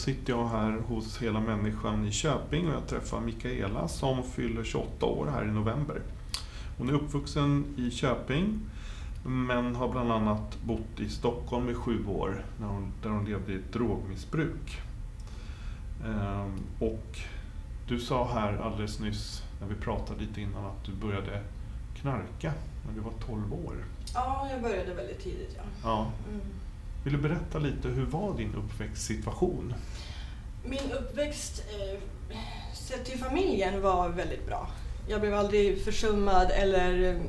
Sitter jag här hos Hela Människan i Köping och jag träffar Mikaela som fyller 28 år här i november. Hon är uppvuxen i Köping men har bland annat bott i Stockholm i sju år när hon, där hon levde i ett drogmissbruk. Ehm, och du sa här alldeles nyss när vi pratade lite innan att du började knarka när du var 12 år. Ja, jag började väldigt tidigt. Ja. Ja. Mm. Vill du berätta lite, hur var din uppväxtsituation? Min uppväxt eh, sett till familjen var väldigt bra. Jag blev aldrig försummad eller eh,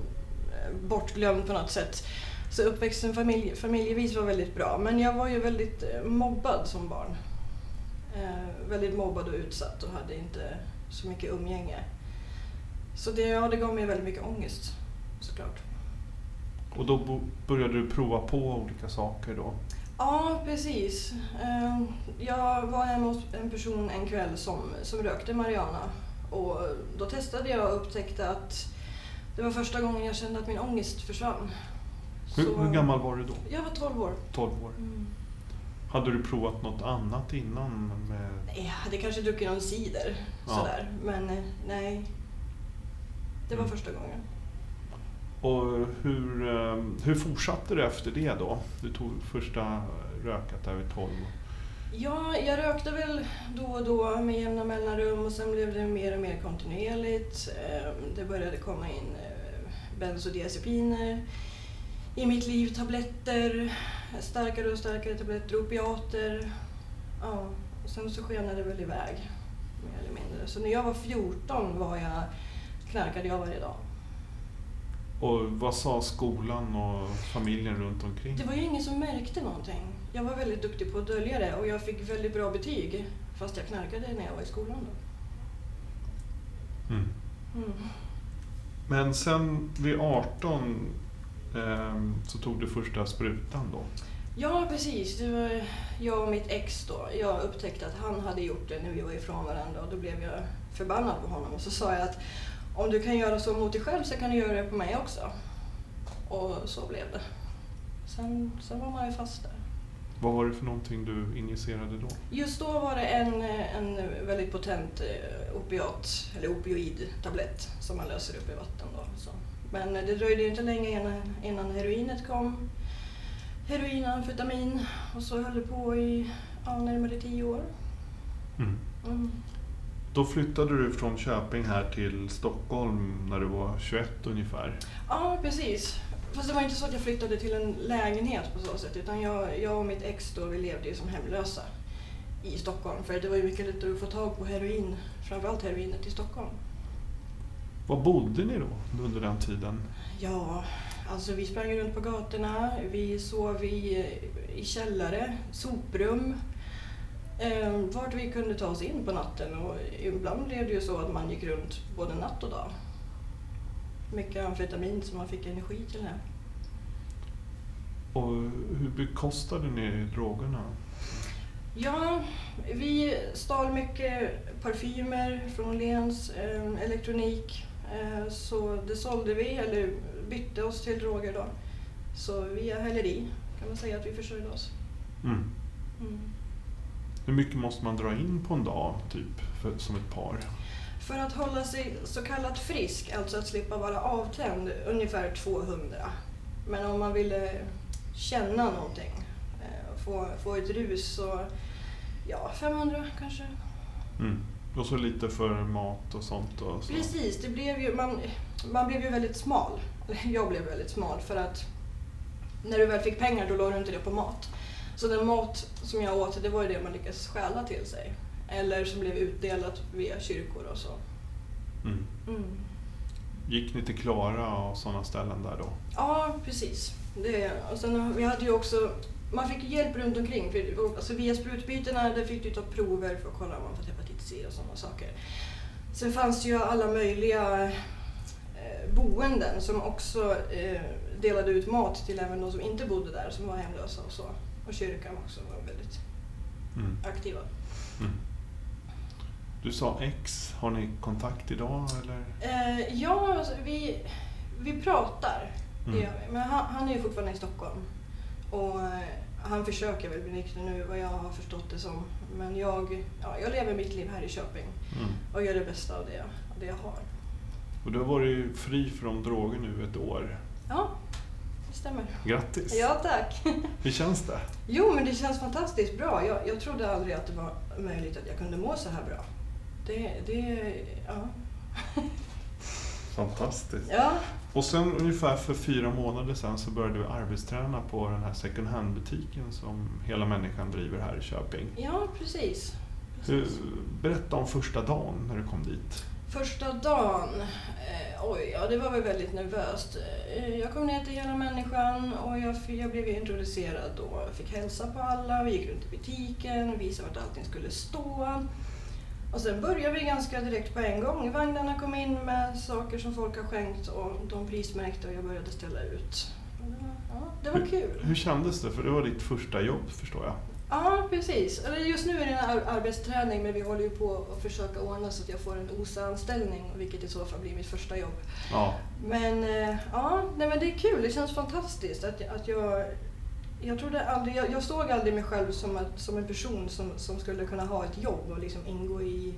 bortglömd på något sätt. Så uppväxten familj, familjevis var väldigt bra. Men jag var ju väldigt eh, mobbad som barn. Eh, väldigt mobbad och utsatt och hade inte så mycket umgänge. Så det, ja, det gav mig väldigt mycket ångest såklart. Och då började du prova på olika saker då? Ja, precis. Eh, Jag var hemma hos en person en kväll som, som rökte marijuana. Och då testade jag och upptäckte att det var första gången jag kände att min ångest försvann. Hur, Så- hur gammal var du då? Jag var 12 år. 12 år. Mm. Hade du provat något annat innan? Med... Nej, Jag hade kanske druckit någon cider, Ja. sådär. Men eh, nej, det var Mm. första gången. Och hur, ehm, hur fortsatte du efter det då? Du tog första rökat där vid 12. Ja, jag rökte väl då och då med jämna mellanrum och sen blev det mer och mer kontinuerligt. Ehm, det började komma in eh, bensodiazepiner i mitt liv, tabletter, starkare och starkare tabletter, opiater. Ja, och sen så skenade det väl iväg, mer eller mindre. Så när jag var 14 var jag, knarkade jag varje dag. Och vad sa skolan och familjen runt omkring? Det var ju ingen som märkte någonting. Jag var väldigt duktig på att dölja det och jag fick väldigt bra betyg fast jag knarkade när jag var i skolan. Då. Mm. Mm. Men sen vid 18 eh, så tog du första sprutan då? Ja, precis. Det var jag och mitt ex då. Jag upptäckte att han hade gjort det när vi var ifrån varandra och då blev jag förbannad på honom. Och så sa jag att om du kan göra så mot dig själv så kan du göra det på mig också. Och så blev det. Sen, sen var man ju fast där. Vad var det för någonting du injicerade då? Just då var det en, en väldigt potent eh, opiat, eller opioidtablett som man löser upp i vatten. Då, så. Men det dröjde inte länge innan, innan heroinet kom. Heroin, amfetamin och så höll det på i ja, närmare tio år. Mm. Mm. Då flyttade du från Köping här till Stockholm när du var 21 ungefär. Ja, precis. Fast det var inte så att jag flyttade till en lägenhet på så sätt utan jag, jag och mitt ex då, vi levde ju som hemlösa i Stockholm. För det var ju mycket lättare att få tag på heroin, framförallt heroinet i Stockholm. Var bodde ni då under den tiden? Ja, alltså vi sprang runt på gatorna, vi sov i, i källare, soprum. Eh, vart vi kunde ta oss in på natten och ibland blev det ju så att man gick runt både natt och dag. Mycket amfetamin så man fick energi till det. Och hur bekostade ni drogerna? Ja, vi stal mycket parfymer från Åhléns, eh, elektronik. Eh, så det sålde vi, eller bytte oss till droger då. Så via häleri kan man säga att vi försörjde oss. Mm. Mm. Hur mycket måste man dra in på en dag, typ, för, som ett par? För att hålla sig så kallat frisk, alltså att slippa vara avtänd, ungefär 200. Men om man ville känna någonting, eh, få, få ett rus, så ja, 500 kanske. Mm. Och så lite för mat och sånt. Och så. Precis, det blev ju, man, man blev ju väldigt smal. Jag blev väldigt smal för att när du väl fick pengar då låg du inte det på mat. Så den mat som jag åt, det var ju det man lyckades stjäla till sig. Eller som blev utdelat via kyrkor och så. Mm. Mm. Gick ni till Klara och sådana ställen där då? Ja, precis. Det, och sen, vi hade ju också, man fick hjälp runt omkring. För, alltså via sprutbytena där fick du ta prover för att kolla om man fått hepatit C och sådana saker. Sen fanns det ju alla möjliga eh, boenden som också eh, delade ut mat till även de som inte bodde där, som var hemlösa och så. Och kyrkan också var väldigt Mm. aktiva. Mm. Du sa X, har ni kontakt idag eller? Eh, ja, alltså, vi, vi pratar, det Mm. gör vi. Men han, han är ju fortfarande i Stockholm. Och eh, han försöker väl bli nykter nu, vad jag har förstått det som. Men jag, ja, jag lever mitt liv här i Köping Mm. och gör det bästa av det, av det jag har. Och du har varit fri från droger nu ett år. Ja, det stämmer. Grattis! Ja, tack. Hur känns det? Jo, men det känns fantastiskt bra. Jag, jag trodde aldrig att det var möjligt att jag kunde må så här bra. Det, det, ja. Fantastiskt. Ja, Och sen ungefär för fyra månader sedan så började du arbetsträna på den här second hand-butiken som Hela Människan driver här i Köping. ja precis. Hur, precis. berätta om första dagen när du kom dit. Första dagen, eh, oj, ja det var väl väldigt nervöst. Eh, jag kom ner till hela människan och jag, jag blev introducerad och fick hälsa på alla. Vi gick runt i butiken, visade vart allting skulle stå. Och sen började vi ganska direkt på en gång. Vagnarna kom in med saker som folk har skänkt och de prismärkte och jag började ställa ut. Och det var- Ja, det var Hur- kul. Hur kändes det? För det var ditt första jobb förstår jag. Ja, precis. Just nu är det en ar- arbetsträning men vi håller ju på att försöka ordna så att jag får en OSA-anställning vilket i så fall blir mitt första jobb. Ja. Men eh, ja, nej, men det är kul. Det känns fantastiskt att, att jag... Jag, trodde aldrig, jag, jag såg aldrig mig själv som, att, som en person som, som skulle kunna ha ett jobb och liksom ingå i,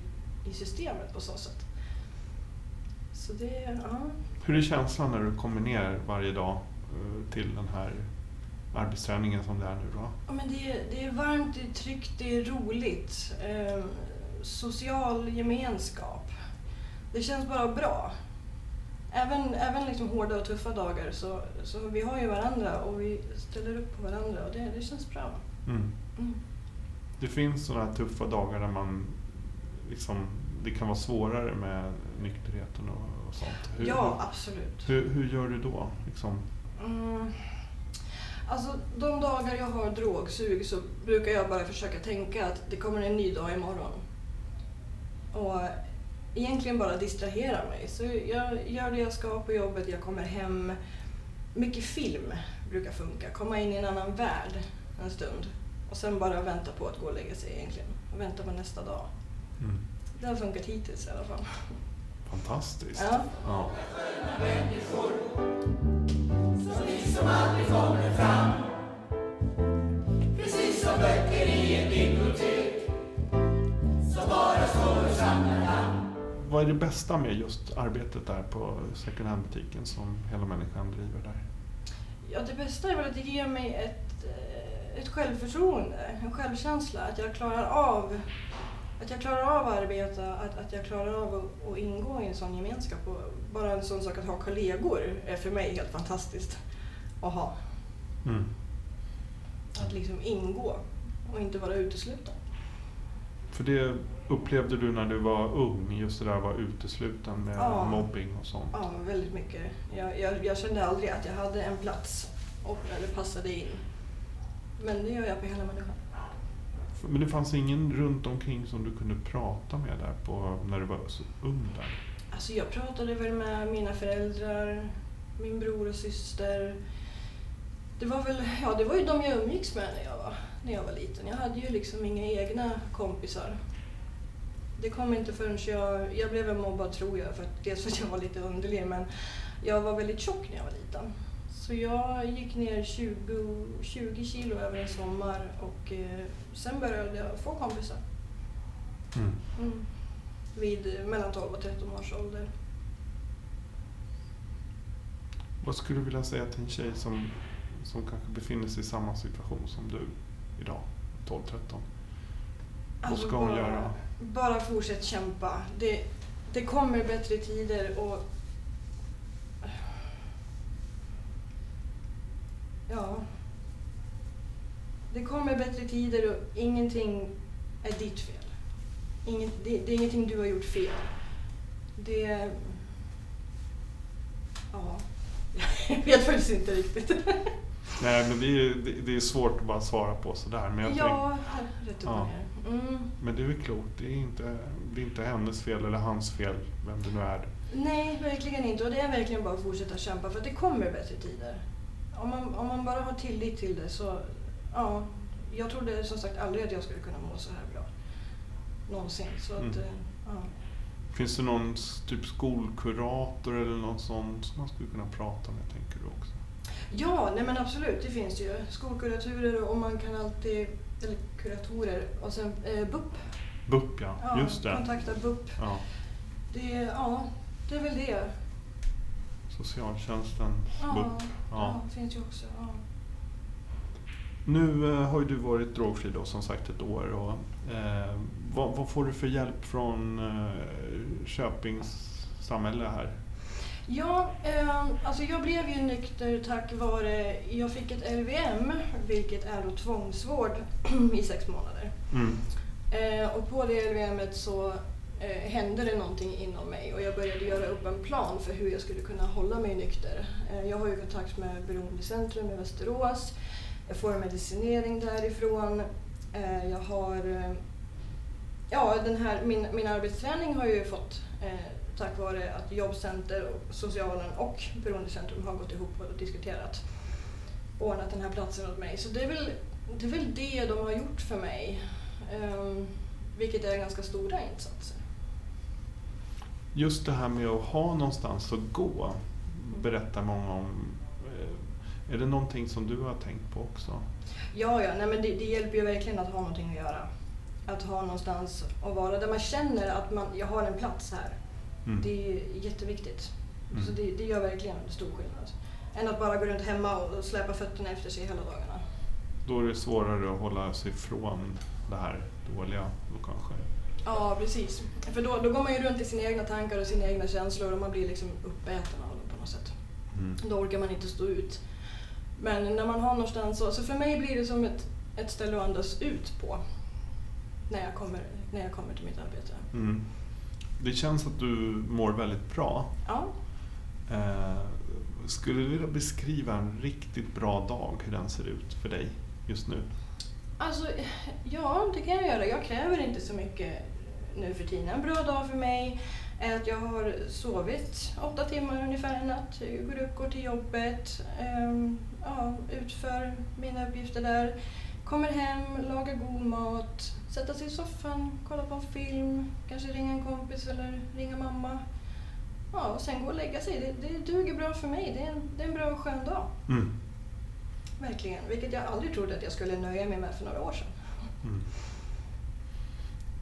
i systemet på så sätt. Så det, ja. Hur är känslan när du kommer ner varje dag eh, till den här arbetsträningen som det är nu då? Ja, men det, är- det är varmt, det är tryggt, det är roligt. Eh, social gemenskap. Det känns bara bra. Även, även liksom hårda och tuffa dagar så, så vi har ju varandra och vi ställer upp på varandra och det, det känns bra. Mm. Mm. Det finns sådana här tuffa dagar där man liksom, det kan vara svårare med nykterheten och, och sånt. Hur, Ja, absolut. hur, hur gör du då? Liksom? Mm. Alltså de dagar jag har drogsug så brukar jag bara försöka tänka att det kommer en ny dag imorgon. Och egentligen bara distrahera mig. Så jag gör det jag ska på jobbet, jag kommer hem. Mycket film brukar funka. Komma in i en annan värld en stund. Och sen bara vänta på att gå och lägga sig egentligen. Och vänta på nästa dag. Mm. Det har funkat hittills i alla fall. Fantastiskt. Ja. Ja. Är det bästa med just arbetet där på second hand-butiken som Hela Människan driver där? Ja, det bästa är väl att det ger mig ett, eh, ett självförtroende, en självkänsla. Att jag klarar av att jag klarar av att arbeta, att, att jag klarar av att, att ingå i en sån gemenskap. Och bara en sån sak att ha kollegor är för mig helt fantastiskt att ha. Mm. Att liksom ingå och inte vara utesluten. För det upplevde du när du var ung, just det där vara utesluten med Ja. mobbing och sånt? Ja, väldigt mycket. Jag, jag, jag kände aldrig att jag hade en plats och, eller passade in. Men det gör jag på hela människan. Men det fanns ingen runt omkring som du kunde prata med där på, när du var så ung där? Alltså jag pratade väl med mina föräldrar, min bror och syster. Det var väl, ja det var ju de jag umgicks med när jag var, när jag var liten. Jag hade ju liksom inga egna kompisar. Det kom inte förrän jag, jag blev väl mobbad tror jag, för att, dels för att jag var lite underlig men jag var väldigt tjock när jag var liten. Så jag gick ner 20, 20 kilo över en sommar och eh, sen började jag få kompisar. Mm. Mm. Vid mellan 12 och 13 års ålder. Vad skulle du vilja säga till en tjej som, som kanske befinner sig i samma situation som du idag, 12-13? Vad ska hon bara, göra? Bara fortsätt kämpa. Det, det kommer bättre tider och... Ja. Det kommer bättre tider och ingenting är ditt fel. Inget, det, det är ingenting du har gjort fel. Det... Ja. Jag vet faktiskt inte riktigt. Nej, men det är, det, det är svårt att bara svara på sådär. Men, jag tänk, Ja, och Ja. Mm. men du är klok. Det är inte, det är inte hennes fel eller hans fel, vem det nu är. Nej, verkligen inte. Och det är verkligen bara att fortsätta kämpa för att det kommer bättre tider. Om man, om man bara har tillit till det så, ja. Jag trodde som sagt aldrig att jag skulle kunna må så här bra. Någonsin. Så att, Mm. eh, ja. Finns det någon typ skolkurator eller någon sån som man skulle kunna prata med, tänker du också? Ja, nej men absolut, det finns ju. Skolkuratorer och man kan alltid, eller kuratorer, och sen eh, BUP. BUP ja, Ja, just det. Kontakta BUP. Ja. Det, ja, det är väl det. Socialtjänstens Ja, BUP. ja. Ja. det finns ju också. Ja. Nu eh, har ju du varit drogfri då som sagt ett år. Och, eh, vad, vad får du för hjälp från eh, Köpings samhälle här? Ja, eh, alltså jag blev ju nykter tack vare, jag fick ett LVM, vilket är då tvångsvård i sex månader. Mm. Eh, och på det LVMet så eh, hände det någonting inom mig och jag började göra upp en plan för hur jag skulle kunna hålla mig nykter. Eh, jag har ju kontakt med Beroendecentrum i Västerås. Jag får medicinering därifrån. Eh, jag har... Eh, ja, den här, min, min arbetsträning har jag ju fått eh, tack vare att Jobbcenter, och Socialen och Beroendecentrum har gått ihop och diskuterat ordnat den här platsen åt mig. Så det är väl det, är väl det de har gjort för mig. Ehm, vilket är ganska stora insatser. Just det här med att ha någonstans att gå berättar många om. Eh, är det någonting som du har tänkt på också? Ja, ja, nej, men det, det hjälper ju verkligen att ha någonting att göra. Att ha någonstans att vara där man känner att man, jag har en plats här. Mm. Det är jätteviktigt. Mm. Så det, det gör verkligen en stor skillnad. Än att bara gå runt hemma och släpa fötterna efter sig hela dagarna. Då är det svårare att hålla sig från det här dåliga då kanske. Ja, precis. För då, då går man ju runt i sina egna tankar och sina egna känslor och man blir liksom uppäten av dem på något sätt. Mm. Då orkar man inte stå ut. Men när man har någonstans så, så för mig blir det som ett, ett ställe att andas ut på. När jag kommer, när jag kommer till mitt arbete. Mm. Det känns att du mår väldigt bra. Ja, Eh, skulle du vilja beskriva en riktigt bra dag, hur den ser ut för dig just nu? alltså ja det kan jag göra. Jag kräver inte så mycket nu för tiden. En bra dag för mig är att jag har sovit åtta timmar ungefär en natt. Jag går upp, går till jobbet, ehm, ja, utför mina uppgifter där. Kommer hem, lagar god mat, sätta sig i soffan, kolla på en film, kanske ringa en kompis eller ringa mamma. Ja, och sen gå och lägga sig. Det, det duger bra för mig. Det är, en, det är en bra och skön dag. Mm. Verkligen. Vilket jag aldrig trodde att jag skulle nöja mig med för några år sedan. Mm.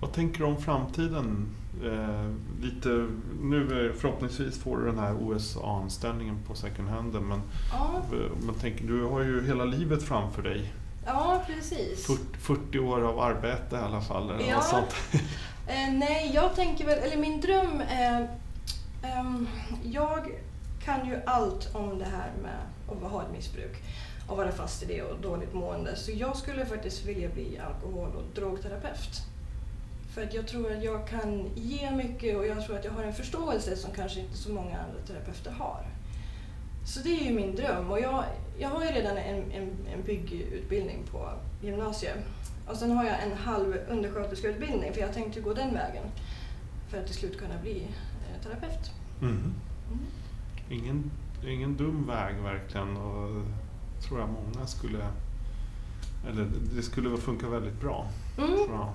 Vad tänker du om framtiden? Eh, lite, nu förhoppningsvis får du den här OSA-anställningen på second hand men Ja, man tänker, du har ju hela livet framför dig. Ja precis. 40, 40 år av arbete i alla fall. Eller Ja. något sånt. Eh, nej, jag tänker väl, eller min dröm är... ehm, jag kan ju allt om det här med att ha ett missbruk och vara fast i det och dåligt mående. Så jag skulle faktiskt vilja bli alkohol och drogterapeut. För att jag tror att jag kan ge mycket och jag tror att jag har en förståelse som kanske inte så många andra terapeuter har. Så det är ju min dröm och jag, jag har ju redan en, en, en byggutbildning på gymnasiet. Och sen har jag en halv undersköterskeutbildning för jag tänkte gå den vägen. För att till slut kunna bli eh, terapeut. Mm. Mm. Ingen, ingen dum väg verkligen och tror jag många skulle, eller det skulle funka väldigt bra. Mm. Tror jag.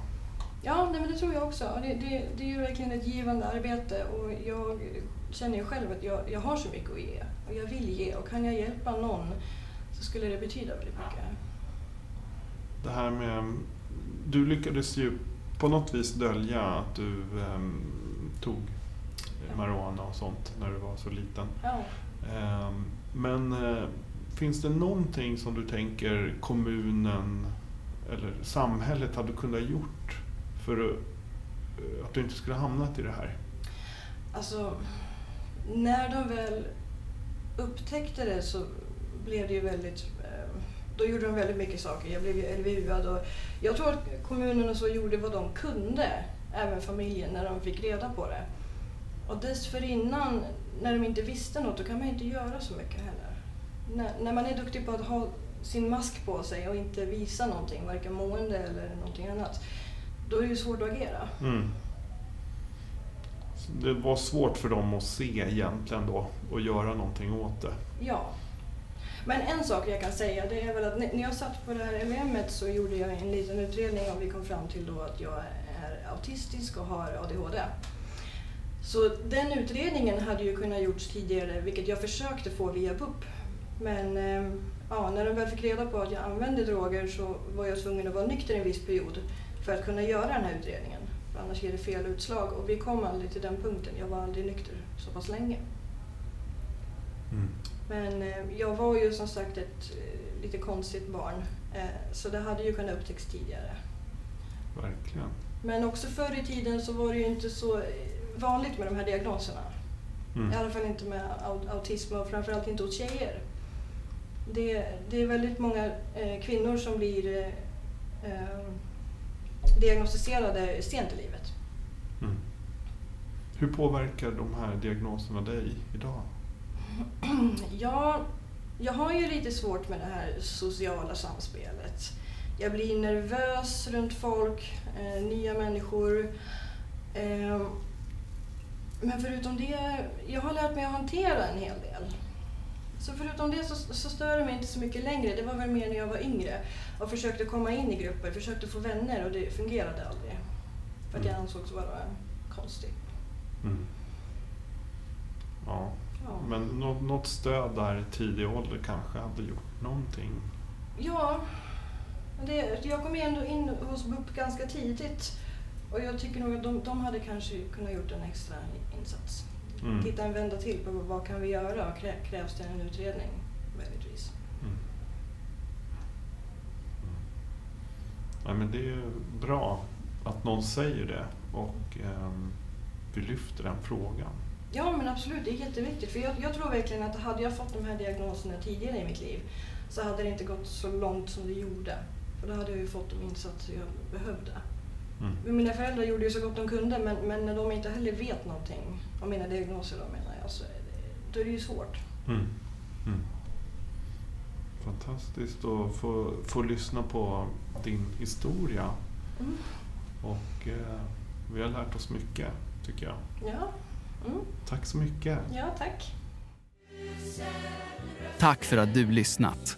Ja, nej, men det tror jag också. Det, det, det är ju verkligen ett givande arbete och jag känner ju själv att jag, jag har så mycket att ge. Och jag vill ge och kan jag hjälpa någon så skulle det betyda väldigt mycket. Det här med, du lyckades ju på något vis dölja att du em, tog marijuana och sånt när du var så liten. Ja. Em, men eh, finns det någonting som du tänker kommunen eller samhället hade kunnat gjort för eh, att, du inte skulle hamnat i det här? Alltså, när de väl upptäckte det så blev det ju väldigt... Eh, då gjorde de väldigt mycket saker. Jag blev ju LVU-ad och jag tror att kommunen och så gjorde vad de kunde, även familjen, när de fick reda på det. Och dessförinnan, när de inte visste något, då kan man inte göra så mycket heller. När, när man är duktig på att ha sin mask på sig och inte visa någonting, varken mående eller någonting annat, då är det ju svårt att agera. Mm. det var svårt för dem att se egentligen då och göra någonting åt det. Ja. Men en sak jag kan säga det är väl att när jag satt på det här LVMet så gjorde jag en liten utredning och vi kom fram till då att jag är autistisk och har ADHD. Så den utredningen hade ju kunnat gjorts tidigare, vilket jag försökte få via BUP. Men eh, ja, när de väl fick reda på att jag använde droger så var jag tvungen att vara nykter en viss period för att kunna göra den här utredningen. För annars ger det fel utslag och vi kom aldrig till den punkten. Jag var aldrig nykter så pass länge. Mm. Men eh, jag var ju som sagt ett eh, lite konstigt barn. Eh, så det hade ju kunnat upptäckas tidigare. Verkligen. Men också förr i tiden så var det ju inte så vanligt med de här diagnoserna. Mm. I alla fall inte med au- autism och framförallt inte hos tjejer. Det, det är väldigt många kvinnor som blir eh, diagnostiserade sent i livet. Mm. Hur påverkar de här diagnoserna dig idag? Ja, jag har ju lite svårt med det här sociala samspelet. Jag blir nervös runt folk, eh, nya människor. Eh, men förutom det, jag har lärt mig att hantera en hel del. Så förutom det så, så stör det mig inte så mycket längre. Det var väl mer när jag var yngre och försökte komma in i grupper, försökte få vänner och det fungerade aldrig. För att jag Mm. ansågs vara konstig. Mm. Ja. Ja. Men nå- något stöd där i tidig ålder kanske hade gjort någonting. Ja, det, jag kom ändå in hos BUP ganska tidigt och jag tycker nog att de, de hade kanske kunnat gjort en extra insats. Mm. Titta en vända till på vad kan vi göra? Krä, krävs det en utredning möjligtvis? Mm. Mm. Ja, men det är ju bra att någon säger det och ehm, vi lyfter den frågan. Ja men absolut, det är jätteviktigt. För jag, jag tror verkligen att hade jag fått de här diagnoserna tidigare i mitt liv så hade det inte gått så långt som det gjorde. För då hade jag ju fått de insatser jag behövde. Mm. Mina föräldrar gjorde ju så gott de kunde men, men när de inte heller vet någonting om mina diagnoser då menar jag, så är det, då är det ju svårt. Mm. Mm. Fantastiskt att få, få lyssna på din historia Mm. och eh, vi har lärt oss mycket tycker jag. Ja. Mm. Tack så mycket. ja, tack. Tack för att du lyssnat.